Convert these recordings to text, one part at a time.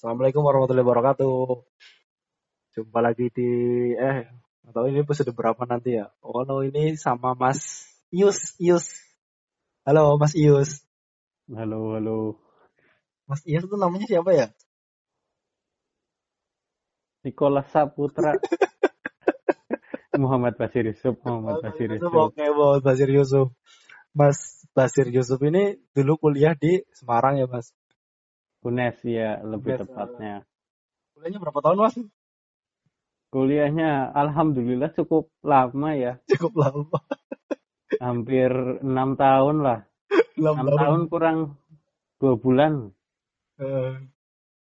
Assalamualaikum warahmatullahi wabarakatuh. Jumpa lagi di eh atau ini episode berapa nanti ya? Oh no, ini sama Mas Ius Ius. Halo Mas Ius. Halo, halo. Mas Ius itu namanya siapa ya? Nikolas Saputra. Muhammad Basir Yusuf, Muhammad Basir Yusuf. Oke, Mas Basir Yusuf. Mas Basir Yusuf ini dulu kuliah di Semarang ya, Mas? UNES ya, lebih Unes, tepatnya. Kuliahnya berapa tahun, Mas? Kuliahnya alhamdulillah cukup lama ya, Cukup lama. hampir enam tahun lah. 6 Enam tahun kurang dua bulan. Eh,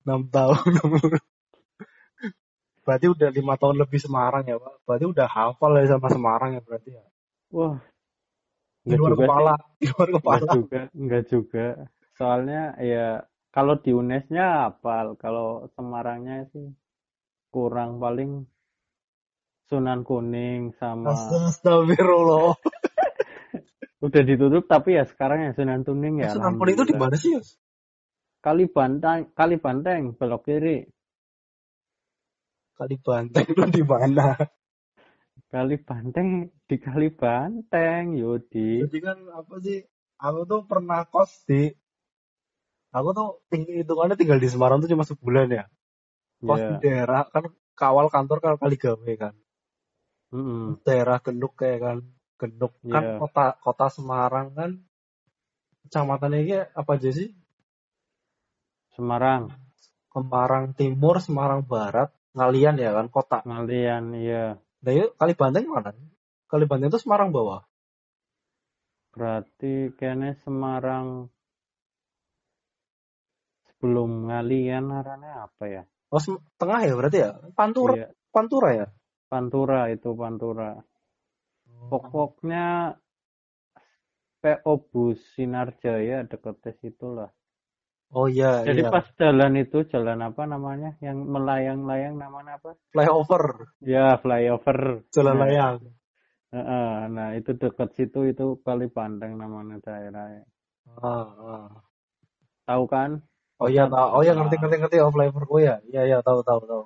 6 tahun. berarti udah lima tahun lebih Semarang ya, Pak? Berarti udah hafal ya sama Semarang ya berarti ya? Wah, Di enggak luar juga kepala, di luar sih. Enggak kepala. juga, enggak juga. Soalnya ya kalau di UNES-nya hafal, kalau Semarangnya sih kurang paling Sunan Kuning sama Astagfirullah. udah ditutup tapi ya sekarang ya Sunan Kuning ya Sunan Kuning itu di mana sih, Yus? Kali Banteng, Kali Banteng belok kiri. Kali Banteng itu di mana? Kali Banteng di Kali Banteng, Yudi. Jadi kan apa sih? Aku tuh pernah kos di Aku tuh ting- hitungannya tinggal di Semarang tuh cuma sebulan ya. Kos di Ya. daerah kan kawal kantor kan kali gawe kan. mm-mm. Daerah Genduk kayak kan. Genduk kan Iya. kota kota Semarang kan. Kecamatannya ini apa aja sih? Semarang, Semarang Timur, Semarang Barat, Ngalian ya kan kota. Ngalian, iya. Nah itu kali Banteng mana? Kali Banteng itu Semarang bawah. Berarti kayaknya Semarang sebelum Ngalian arahnya apa ya? Oh tengah ya berarti ya? Pantura, Iya, Pantura ya? Pantura itu Pantura. Pokoknya PO Bus Sinarjaya deketnya situ lah. Oh iya, Jadi iya. pas jalan itu jalan apa namanya? Yang melayang-layang namanya apa? Flyover, Ya flyover. jalan Nah, layang. heeh, nah itu dekat situ itu kali Pandang namanya daerahnya. Ah, ah. Tahu kan? Oh iya, tahu. Oh iya ngerti ngerti ngerti oh flyover oh ya. Iya iya tahu tahu tahu.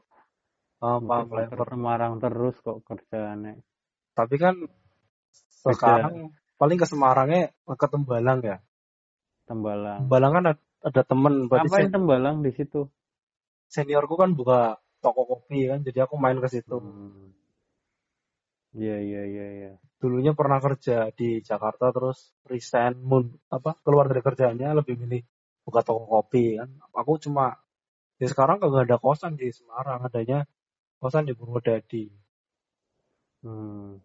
Ah, paham flyover. Semarang terus kok kerjaannya. Tapi kan Beda sekarang paling ke Semarangnya ke Tembalang ya. Tembalang. Tembalang kan ada, ada temen berarti Ngapain sen- Tembalang di situ? seniorku kan buka toko kopi kan, jadi aku main ke situ. Hmm. Iya iya iya iya. Dulunya pernah kerja di Jakarta terus resign mun apa keluar dari kerjaannya lebih milih buka toko kopi kan. Aku cuma ya sekarang kagak ada kosan di Semarang, adanya kosan di Purwodadi. Hmm.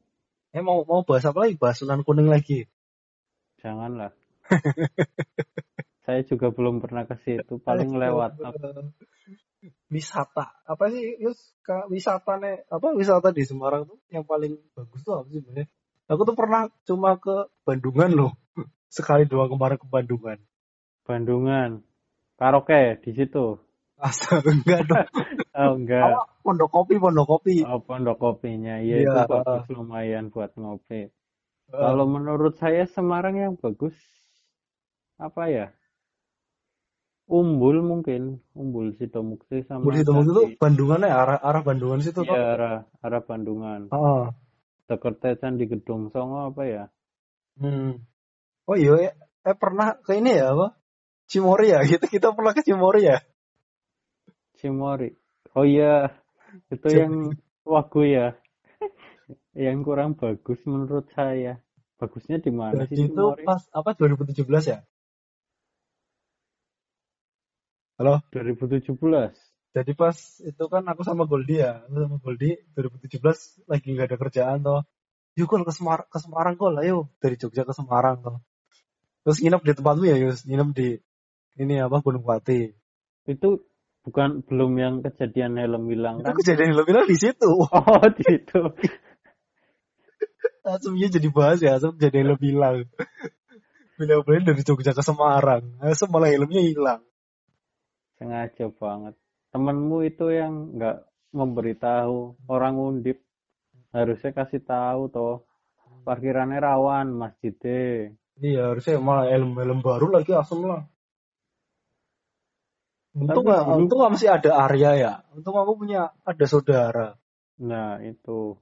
Eh mau mau bahas apa lagi? Bahas Sunan Kuning lagi. Janganlah. Saya juga belum pernah ke situ, paling lewat. wisata apa sih Yus Kak, wisata nih apa wisata di Semarang tuh yang paling bagus tuh apa sih sebenarnya aku tuh pernah cuma ke Bandungan loh sekali doang kemarin ke Bandungan Bandungan. Karaoke di situ. asal enggak dong Oh enggak. apa pondok kopi pondok kopi Oh, pondok kopinya. Iya iya itu bagus lumayan buat ngopi. Kalau menurut saya Semarang yang bagus apa ya? Umbul mungkin, Umbul Sidomukti sama Budi Temuk itu. Bandungan ya arah arah Bandungan situ Iya arah arah Bandungan. oh. Dekatnya Candi Gedong Songo apa ya? hmm. oh iya eh, eh pernah ke ini ya apa Cimori ya kita kita pernah ke Cimori ya Cimori. Oh iya, itu Cimori. yang wagu ya. yang kurang bagus menurut saya. Bagusnya di mana sih itu Cimori? pas apa 2017 ya halo 2017. Jadi pas itu kan aku sama Goldi ya, aku sama Goldi 2017 lagi nggak ada kerjaan toh. Yuk ke Semarang, ke Semarang Gol, ayo dari Jogja ke Semarang toh. Terus nginep di tempatmu ya Yus, nginep di ini apa Gunung Pati. Itu bukan belum yang kejadian helm hilang Itu kan? kejadian lebih di situ. Oh, di situ. Langsungnya jadi bahas ya, langsung kejadian lebih hilang. Beliau-beliau dari Jogja ke Semarang, langsung malah helmnya hilang. Sengaja banget. Temenmu itu yang nggak memberitahu orang undip harusnya kasih tahu toh parkirannya rawan masjidnya Iya harusnya malah helm-helm baru lagi asem lah. Untung dulu- untung nggak masih ada Arya ya. Untung aku punya ada saudara. Nah, itu.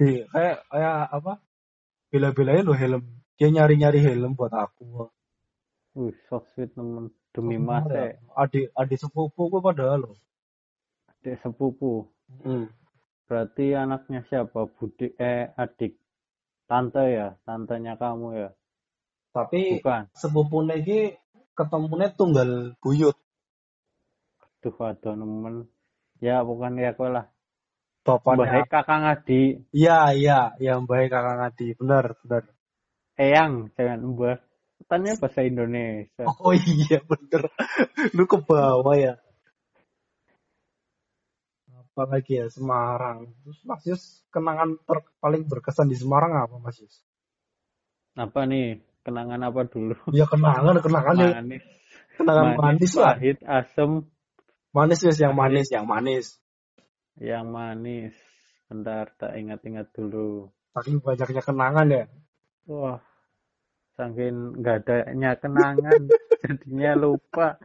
Di kayak kayak apa? Bela-belain lo helm. Dia nyari-nyari helm buat aku. Wih, so sweet temen. Demi Bener mas ya. Adik adik sepupu gue padahal lo. Adik sepupu. Berarti anaknya siapa? Budi eh adik tante ya, tantenya kamu ya. Tapi Bukan. sepupunya iki ketemunya tunggal buyut. Duh, ada nemen. Ya, bukan ya kowe lah. Bapaknya. Mbah kakang adik, Iya iya yang baik kakak Ngadi. Benar benar. eyang, jangan mbah. Tanya bahasa Indonesia. Oh iya bener. Lu ke bawah ya. Apa lagi ya Semarang. Terus Mas Yus kenangan ter- paling berkesan di Semarang apa Mas Yus? Apa nih? Kenangan apa dulu? Ya kenangan kenangan Manis, kenangan manis, lah. pahit, asem, Manis Yus yang manis yang manis. yang manis. Bentar, tak ingat-ingat dulu. Saking banyaknya kenangan ya. Wah, saking nggak adanya kenangan, jadinya lupa.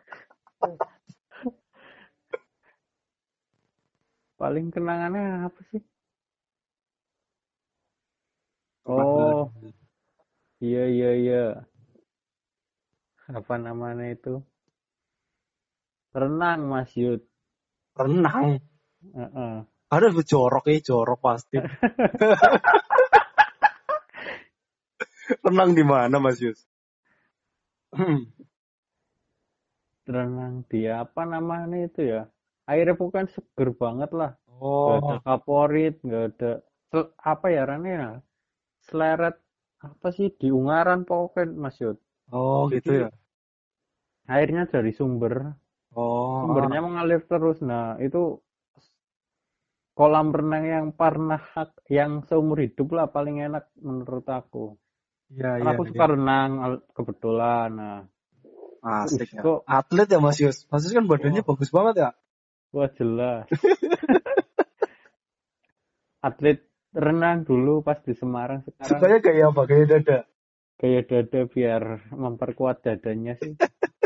Paling kenangannya apa sih? Oh, iya iya iya. Apa namanya itu? Renang, Mas Yud. Renang. Heeh. Ada jorok ya jorok pasti. Renang di mana Mas Yus? Hmm. Renang dia apa namanya itu ya? Airnya bukan seger banget lah. Gak Oh, ada kaporit, nggak ada sel- apa ya Rane Seleret apa sih di Ungaran pokoknya Mas Yud. oh gitu ya. Airnya dari sumber, Oh, sumbernya mengalir terus. Nah, itu kolam renang yang pernah yang seumur hidup lah paling enak menurut aku. iya iya. aku iya. suka renang al- kebetulan. Nah, Asik ya. Kok- Atlet ya Mas Yus. Mas Yus kan badannya bagus banget ya. wah jelas. Atlet renang dulu pas di Semarang sekarang Sukanya kayak apa? Kayak dada. kayak dada biar memperkuat dadanya sih.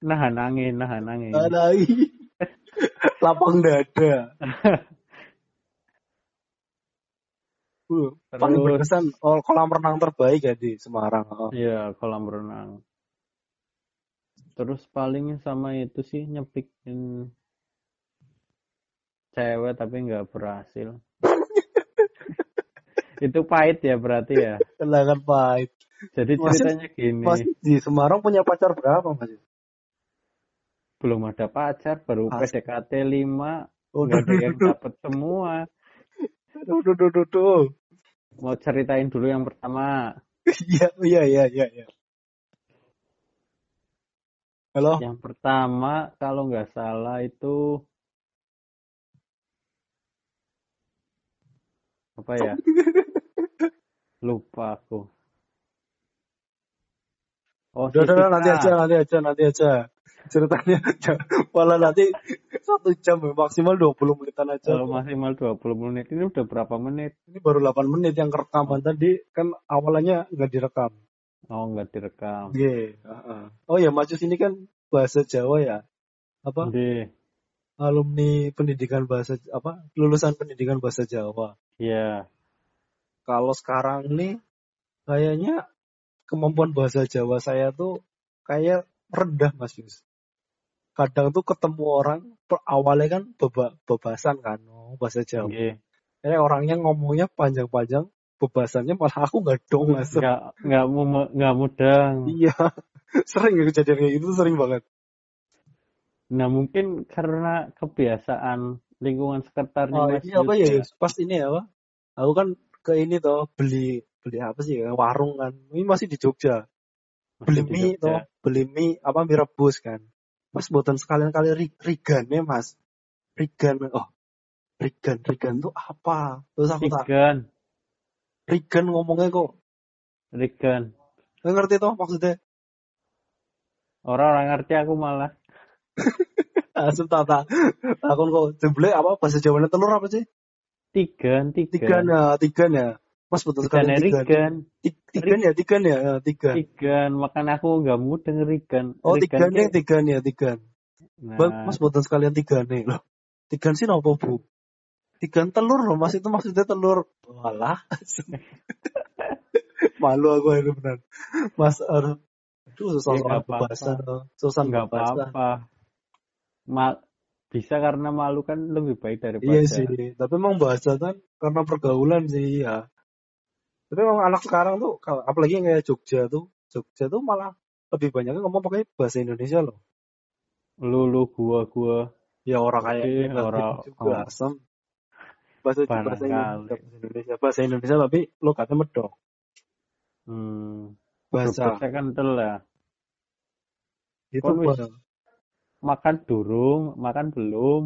Nahan angin, nahan angin. Alai. Lapang dada. Uh, paling berkesan oh, kolam renang terbaik ya di Semarang. Oh. Iya, kolam renang. Terus paling sama itu sih nyepikin cewek tapi nggak berhasil. itu pahit ya berarti ya. Kenangan pahit. Jadi Masih- ceritanya gini, Mas di Semarang punya pacar berapa Mas? Belum ada pacar, baru As- PDKT 5, Oh, nggak ada yang dapet semua. duh, duh, duh, duh. Mau ceritain dulu yang pertama. Iya, iya, iya, iya, iya. Halo? Yang pertama kalau nggak salah itu apa ya? Lupa aku. Oh, Udah, udah, nanti aja, nanti aja, nanti aja. Ceritanya malah nanti satu jam maksimal 20 menitan aja. Kalau maksimal 20 menit ini udah berapa menit? Ini baru 8 menit yang rekaman tadi kan awalnya nggak direkam. Oh, nggak direkam. Iya. heeh. Oh ya, Mas Yus ini kan bahasa Jawa ya. Apa? Di, Alumni pendidikan bahasa apa? Lulusan pendidikan bahasa Jawa. ya, Kalau sekarang nih kayaknya kemampuan bahasa Jawa saya tuh kayak rendah Mas Yus. Kadang tuh ketemu orang awalnya kan beba, bebasan kan, oh, bahasa Jawa. nggih. Eh orangnya ngomongnya panjang-panjang, bebasannya malah aku nggak dong Mas. nggak nggak mu- nggak mudeng. Iya, sering ya kejadian kayak gitu sering banget. Nah mungkin karena kebiasaan lingkungan sekitarnya Oh Mas ini apa ya? Pas ini ya, apa? Aku kan ke ini toh beli beli apa sih ya? Warung kan. Ini masih di Jogja. Beli mie toh, beli mie apa mie rebus kan. Mas buatan sekalian kali ri- rigannya mas. Rigan, oh rigan, rigan tuh apa? Terus aku tak Rigan, rigan ngomongnya kok Rigan. nggak ngerti toh maksudnya. Orang-orang ngerti aku malah. Tak tak takon kok jebule apa bahasa Jawanya telur apa sih? Tigan, Tigan tigan. ya, tigan ya. Mas betul Tigan, tigan. Rigan. Ti- Tigan ya, tigan ya, ya, tigan. Tigan, makan aku nggak mudeng Rigan. Oh tigan ya, tigan ya, tigan. Nah, Mas boten sekalian tiga nih loh. Tiga sih nopo bu? Tiga telur loh mas itu maksudnya telur. Walah. Malu aku ini benar. Mas aduh. Aduh susah Ya, soal bahasa. Susah nggak apa-apa. Ma- bisa karena malu kan lebih baik daripada Iya sih. Tapi emang bahasa kan karena pergaulan sih ya. Tapi emang anak sekarang tuh kalau- apalagi yang kayak Jogja tuh. Jogja tuh malah lebih banyak ngomong pakai bahasa Indonesia loh. lu lu gua gua Ya orang kayak orang- juga oh. asem. Bahasa bahasa. Indonesia, bahasa Indonesia, bahasa Indonesia tapi lo kata medok. hmm, Bahasa saya kental ya itu Kon wis- bah- makan durung makan belum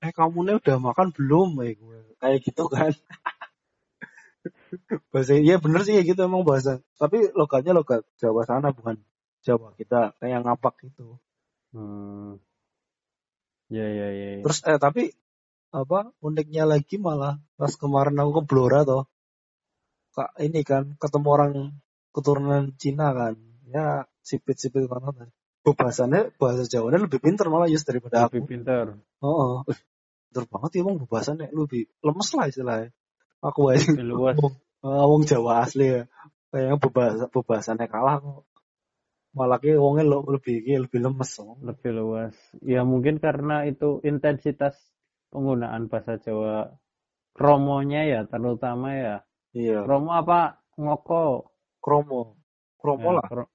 eh kamu nih udah makan belum eh gue kayak gitu kan. bahasa iya bener sih kayak gitu emang bahasa. Tapi logatnya logat Jawa sana bukan Jawa kita kayak ngapak gitu. hmm. ya ya ya ya. Terus eh tapi apa uniknya lagi malah pas kemarin aku ke Blora toh. Kak ini kan ketemu orang keturunan Cina kan. Ya sipit-sipit kan. Bahasannya bahasa Jawanya lebih pinter malah just daripada lebih aku. pintar Oh, oh. pinter banget ya emang bahasannya lebih lemes lah istilahnya. Aku lebih luas wong, eh, wong Jawa asli ya. Kayaknya bebahasa, bebasannya kalah kok. Malah ki lo lebih ki lebih lemes. Lebih luas ya mungkin karena itu intensitas penggunaan bahasa Jawa kromonya ya terutama ya Iya. kromo apa ngoko Kromo. Kromo Ya, lah. kro-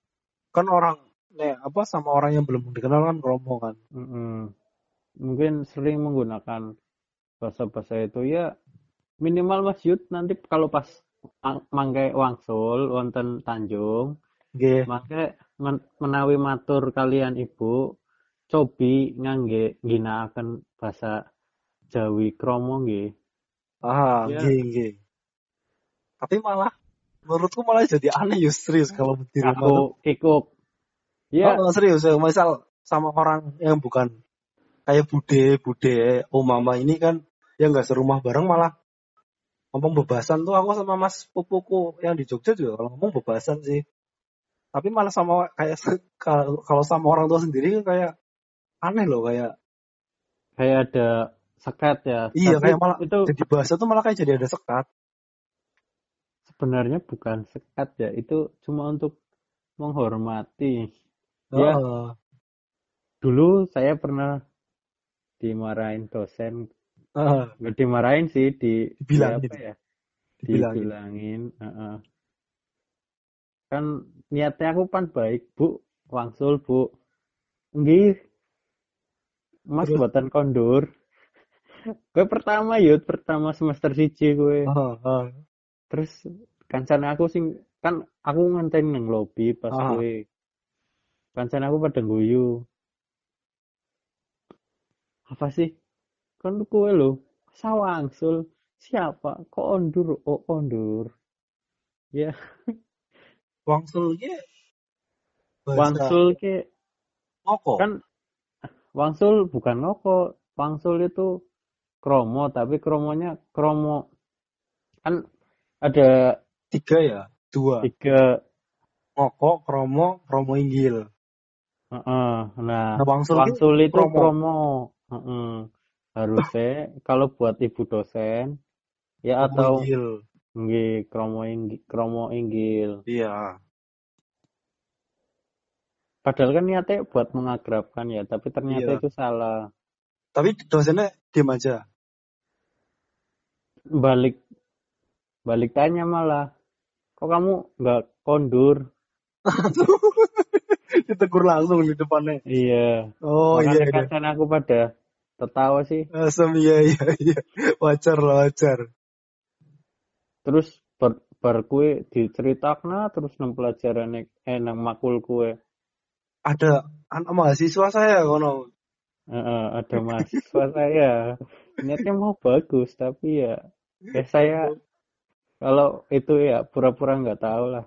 Kan orang nih apa sama orang yang belum dikenal kan kromo kan. Mm-mm. mungkin sering menggunakan bahasa-bahasa itu ya minimal Mas Yud nanti kalau pas mang- mangke wangsul wonten Tanjung Nggih. mangke men- menawi matur kalian ibu cobi ngangge ginakaken bahasa Jawi kromo nggih Ah, Ya. nggih nggih. Tapi malah menurutku malah jadi aneh ya serius kalau di rumah tuh. aku ikut ya Oh, serius ya. Misal sama orang yang bukan kayak bude, bude, oh mama ini kan yang nggak serumah bareng malah ngomong bebasan tuh aku sama mas pupuku yang di Jogja juga kalau ngomong bebasan sih. Tapi malah sama kayak kalau sama orang tua sendiri kayak aneh loh kayak kayak ada sekat ya Iya, Tapi kayak malah itu jadi bahasa tuh malah kayak jadi ada sekat. sebenarnya bukan sekat ya itu cuma untuk menghormati Ya. Heeh. dulu saya pernah dimarahin dosen Nggak dimarahin sih di Dibilangin. di apa ya Dibilangin. dibilangin heeh. kan niatnya aku pan baik bu wangsul bu nggih mas Terus? buatan kondur gue pertama yud pertama semester siji gue Heeh, heeh. terus kancane aku sing kan aku ngenteni nang lobby pas Ah. gue kancane aku pada guyu apa sih kan kue lo sawangsul siapa kok ondur oh ondur ya Wangsul ki bahasa wangsul ke ngoko. kan wangsul bukan ngoko wangsul itu kromo tapi kromonya kromo kan ada Tiga ya, dua. tiga Ngoko, kromo, kromo inggil. Heeh, nah Nah, wangsul Wangsul itu promo. promo. Heeh. Harusnya kalau buat ibu dosen ya kromo atau inggil. nggih kromo inggil, kromo inggil. Iya. Padahal kan niatnya buat mengagrabkan ya, tapi ternyata Iya. itu salah. Tapi dosennya diem aja. Balik balik tanya malah, kok kamu nggak kondur? Ditegur langsung di depannya. Iya. Oh iya, Makanya iya. kan aku pada tertawa sih. Asem iya iya iya. Wajar lah wajar. Terus bar, bar kue diceritakna terus nang pelajaran eh nang makul kue. Ada anak mahasiswa saya kono. Heeh, ada mahasiswa saya niatnya mau bagus tapi ya ya saya kalau itu ya pura-pura nggak tahu lah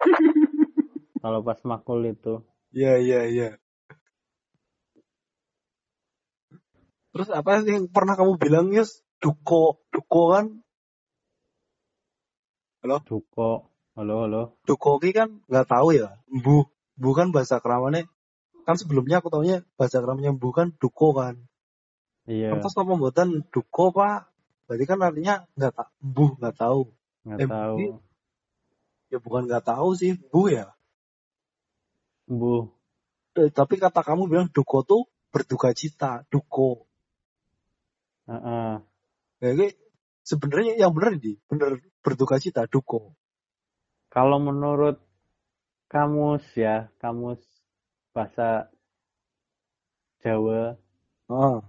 kalau pas makul itu Iya iya iya. Terus apa sih yang pernah kamu bilang Yus? Duko, duko kan? duko halo halo Duko ki kan nggak tahu ya. Bu, bu kan bahasa keramannya kan sebelumnya aku taunya bahasa Arab nyembuh kan duko kan. Iya, Terus apa mboten duko pak? Berarti kan artinya nggak tak buh nggak tahu. nggak eh, tahu. ini- Ya bukan nggak tahu sih buh ya. Bu, Eh, tapi kata kamu bilang duko tuh berduka cita, duko. Heeh. Jadi sebenarnya yang benar ini benar berduka cita, duko. Kalau menurut kamus ya, kamus bahasa Jawa Ah,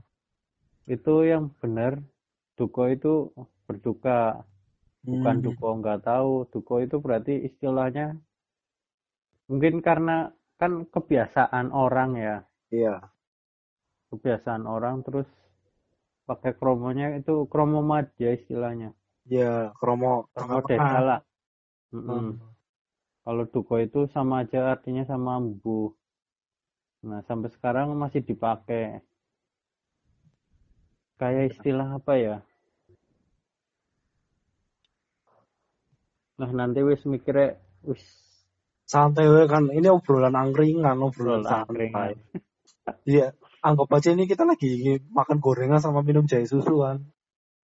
itu yang benar duko itu berduka, bukan hmm. duko nggak tahu. Duko itu berarti istilahnya mungkin karena kan kebiasaan orang ya, Iya. kebiasaan orang terus pakai kromonya itu kromo madya istilahnya, Ya, kromo kromo desa lah. Mm-mm. Hmm. Kalau duko itu sama aja artinya sama embuh. Nah, sampai sekarang masih dipakai. Kayak istilah apa ya? Nah, nanti wis mikirnya wis Santai kan ini obrolan angkringan, Obrolan obrolan angkringan. Iya, anggap aja ini kita lagi makan gorengan sama minum jahe susu kan.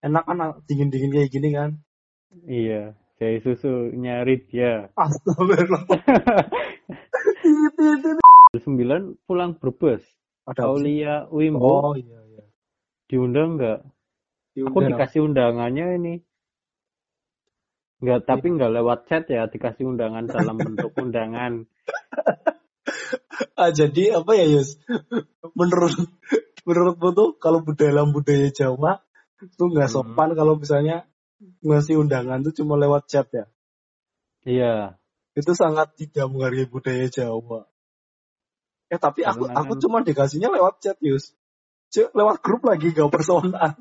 Enak kan dingin-dingin kayak gini kan. iya, jahe susu nyari dia. Astagfirullah. Sembilan pulang Brebes. Ada? Aulia Wimbo Oh iya iya. diundang nggak? Aku dikasih undangannya ini. Nggak, tapi nggak lewat chat ya, dikasih undangan dalam bentuk undangan. Ah, jadi apa ya Yus? Menurut menurutmu tuh kalau budaya dalam budaya Jawa tuh nggak Hmm. sopan kalau misalnya ngasih undangan tuh cuma lewat chat ya. Iya, Itu sangat tidak menghargai budaya Jawa. Eh tapi aku Karena aku kan- cuma dikasihnya lewat chat Yus. Cuk, lewat grup lagi gak personal.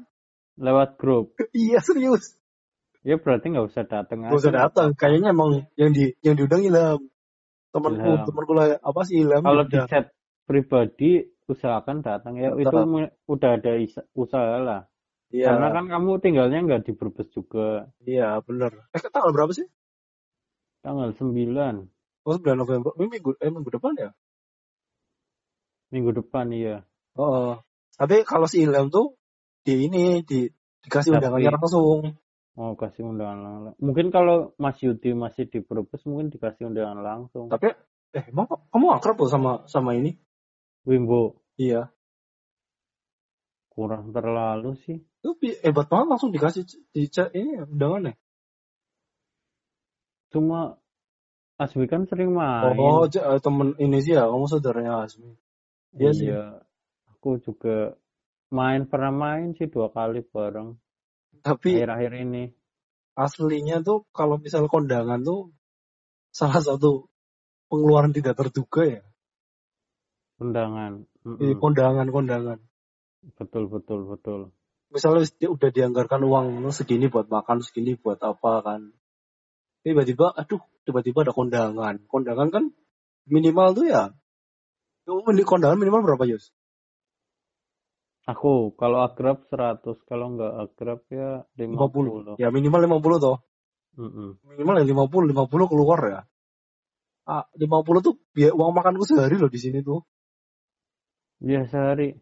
lewat grup. iya serius. Ya berarti nggak usah datang Gak usah datang. Kayaknya emang yang di yang diundang Ilham. Temanku, Ilham. temanku lah apa sih Ilham? Kalau di chat pribadi usahakan datang ya. Itu udah ada usaha lah. Iya, Karena kan kamu tinggalnya nggak di Brebes juga. iya bener. Eh tanggal berapa sih? Tanggal 9 Oh 9 November. Ini minggu, eh, minggu depan ya? minggu depan iya. Oh. Tapi kalau si Ilham tuh di ini di dikasih Tapi- undangannya langsung. Mau kasih undangan langsung. Mungkin kalau Mas Yudi masih di Brebes mungkin dikasih undangan langsung. Tapi eh emang kamu akrab loh sama sama ini? Wimbo Iya. kurang terlalu sih. Itu bi- hebat banget langsung dikasih di chat ini undangannya. Cuma Asmi kan sering main. Oh, eh, temen ini sih ya, kamu saudaranya Asmi. Iya sih. Aku juga main pernah main sih dua kali bareng Tapi akhir-akhir ini. aslinya tuh kalau misal kondangan tuh salah satu pengeluaran tidak terduga ya. Undangan. Mm-mm. Ini kondangan kondangan. Betul betul betul. Misalnya udah dianggarkan uang segini buat makan, segini buat apa kan. Tiba-tiba, aduh, tiba-tiba ada kondangan. Kondangan kan minimal tuh ya. Mini- kondangan minimal berapa Yus? Aku kalau akrab 100, kalau nggak akrab ya 50. 50. Ya minimal 50 toh. Mm-mm. Minimal ya 50, 50 keluar ya. Ah, 50 tuh biaya uang makanku sehari loh di sini tuh. Ya sehari.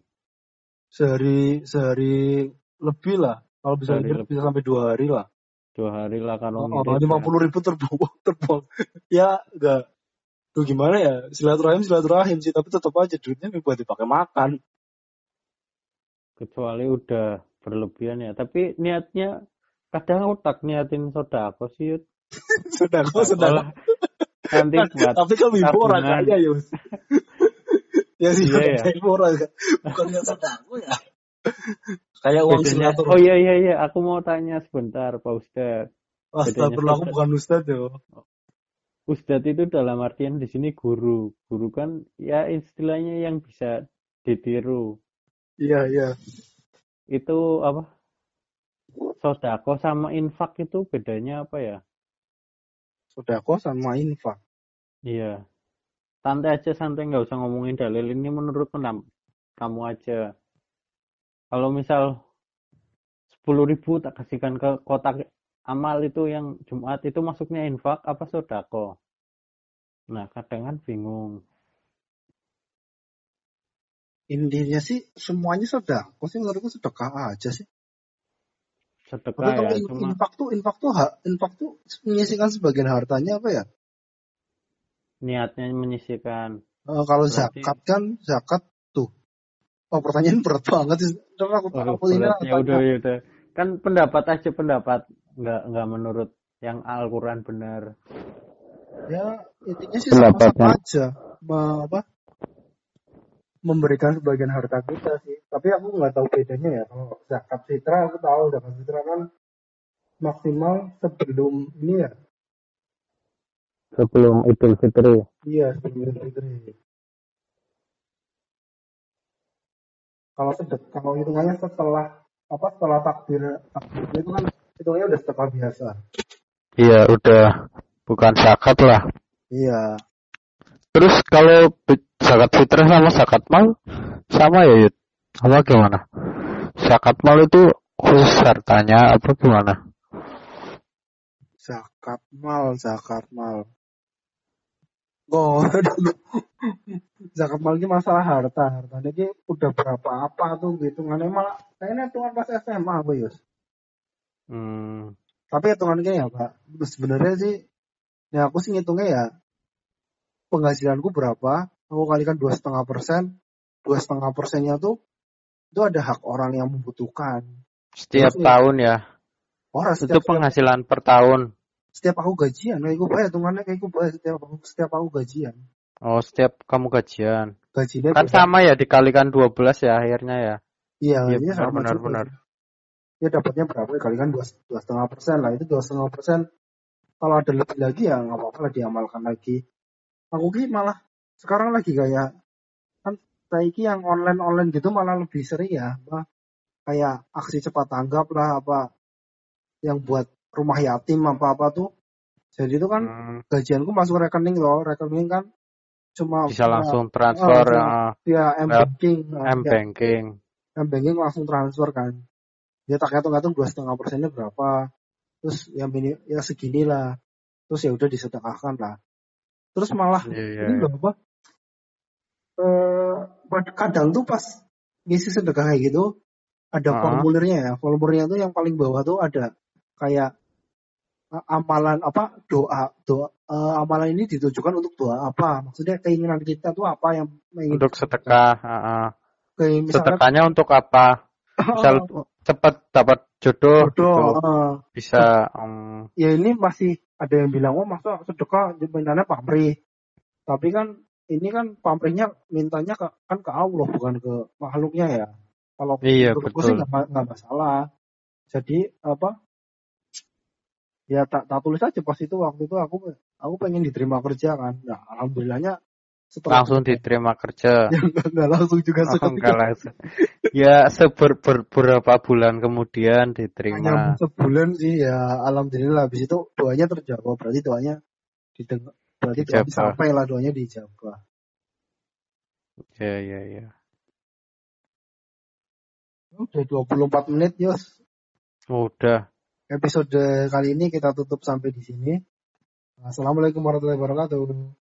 Sehari sehari lebih lah. Kalau bisa Sehari lebih, bisa sampai dua hari lah. Dua hari lah kalau Oh, ngirit lima ya. puluh ribu terbuang, terbuang. ya, enggak. Tuh gimana ya? Silaturahim, silaturahim sih. Tapi tetap aja duitnya buat dipakai makan. Kecuali udah berlebihan ya. Tapi niatnya kadang otak niatin sodako sih. Yud. Sudah, kok sudah. Malah Nanti buat Tapi kan ibu orang tabungan. kaya, Yus. ya sih, Iya, ya. ibu orang. Bukan yang sedako ya. Kayak uang bedanya. silaturahim. Oh iya iya iya, aku mau tanya sebentar Pak Ustadz. Astagfirullah, aku bukan ustad ya. Ustadz itu dalam artian di sini guru. Guru kan ya istilahnya yang bisa ditiru. Iya, iya. Itu apa? Sodako sama infak itu bedanya apa ya? Sodako sama infak. Iya. Santai aja, santai nggak usah ngomongin dalil ini menurut kamu aja. Kalau misal 10.000 ribu tak kasihkan ke kotak amal itu yang Jumat itu masuknya infak apa sodako? Nah kadang kan bingung. Intinya sih semuanya sedekah sih menurutku sedekah aja sih? Sedekah tapi kalau ya cuma infak tuh infak tuh hak infak tuh menyisikan sebagian hartanya apa ya? Niatnya menyisihkan Eh, kalau Berarti- zakat kan zakat tuh. Oh pertanyaan berat banget sih. Ntar aku Waduh, aku ini ya tanya. udah ya udah. Kan pendapat aja pendapat. Nggak nggak menurut yang Al-Quran benar. Ya intinya sih Pendapatnya. sama-sama aja. Me- apa memberikan sebagian harta kita sih. Tapi aku nggak tahu bedanya ya kalau zakat fitrah aku tahu zakat fitrah kan maksimal sebelum ini ya. Sebelum Idul Fitri. Iya sebelum Idul Fitri. Kalau sedek kalau hitungannya setelah apa setelah takbir takbir itu kan hitungannya udah sedekah biasa. Iya udah bukan zakat lah. Iya terus kalau zakat fitrah sama zakat mal? Sama ya Yud? Apa gimana? Zakat mal itu khusus hartanya apa gimana? Zakat mal zakat mal. Oh zakat mal ini masalah harta. Harta ini udah berapa apa tuh hitungannya. Malah kayaknya hitungan pas SMA apa Yus. Hmm, tapi hitungannya ya pak. Sebenarnya sih ya aku sih ngitungnya ya penghasilanku berapa? Aku kalikan dua setengah persen. Dua setengah persennya tuh itu ada hak orang yang membutuhkan. Setiap Terus tahun ya? orang itu setiap setiap, penghasilan per tahun. Setiap aku gajian kayak gue bayar hitungannya kayak gue bayar setiap aku setiap aku gajian. Oh setiap kamu gajian. Gajinya kan beda. sama ya dikalikan 12 ya akhirnya ya? Iya iya gajinya benar sama benar juga. benar. Ya dapatnya berapa? Ya kalikan dua dua setengah persen lah. Itu dua setengah persen. Kalau ada lebih lagi ya nggak apa-apa lah diamalkan lagi aku ki malah sekarang lagi kayak kan saiki yang online online gitu malah lebih sering ya apa kayak aksi cepat tanggap lah apa yang buat rumah yatim apa apa tuh. Jadi itu kan Hmm, gajianku masuk rekening loh rekening kan cuma bisa langsung oh, transfer via, ya, via m lewat banking m banking. M banking langsung transfer kan. Ya tak hitung-hitung dua setengah persennya berapa terus yang mini ya segini lah terus ya udah disedekahkan lah terus malah iya iya ini iya. loh apa eh pad- kadang tuh pas ngisi sedekah kayak gitu ada Ah, formulirnya ya formulirnya tuh yang paling bawah tuh ada kayak eh, amalan apa doa doa eh, amalan ini ditujukan untuk doa apa maksudnya keinginan kita tuh apa yang ingin untuk sedekah ah, ah. kayak misalnya sedekahnya untuk apa misal cepat dapat jodoh jodoh gitu. eh, bisa um, ya ini masih ada yang bilang oh masa sedekah mintanya pamrih? Tapi kan ini kan pamrihnya mintanya ke, kan ke Allah bukan ke makhluknya ya. Kalau iya sih betul. nggak ma- nggak masalah. Jadi apa ya tak tak tulis aja pas itu waktu itu aku aku pengen diterima kerja kan. Nah alhamdulillahnya setelah langsung diterima kerja. Ya nggak nggak langsung juga oh, enggak seketika langsung. Ya seber ber- beberapa bulan kemudian hanya diterima sebulan sih ya alhamdulillah. Habis itu doanya terjawab. Berarti doanya didengar berarti doanya sampai lah doanya dijawab ya ya ya. Udah 24 menit, Yos. udah. Episode kali ini kita tutup sampai di sini. Assalamualaikum warahmatullahi wabarakatuh.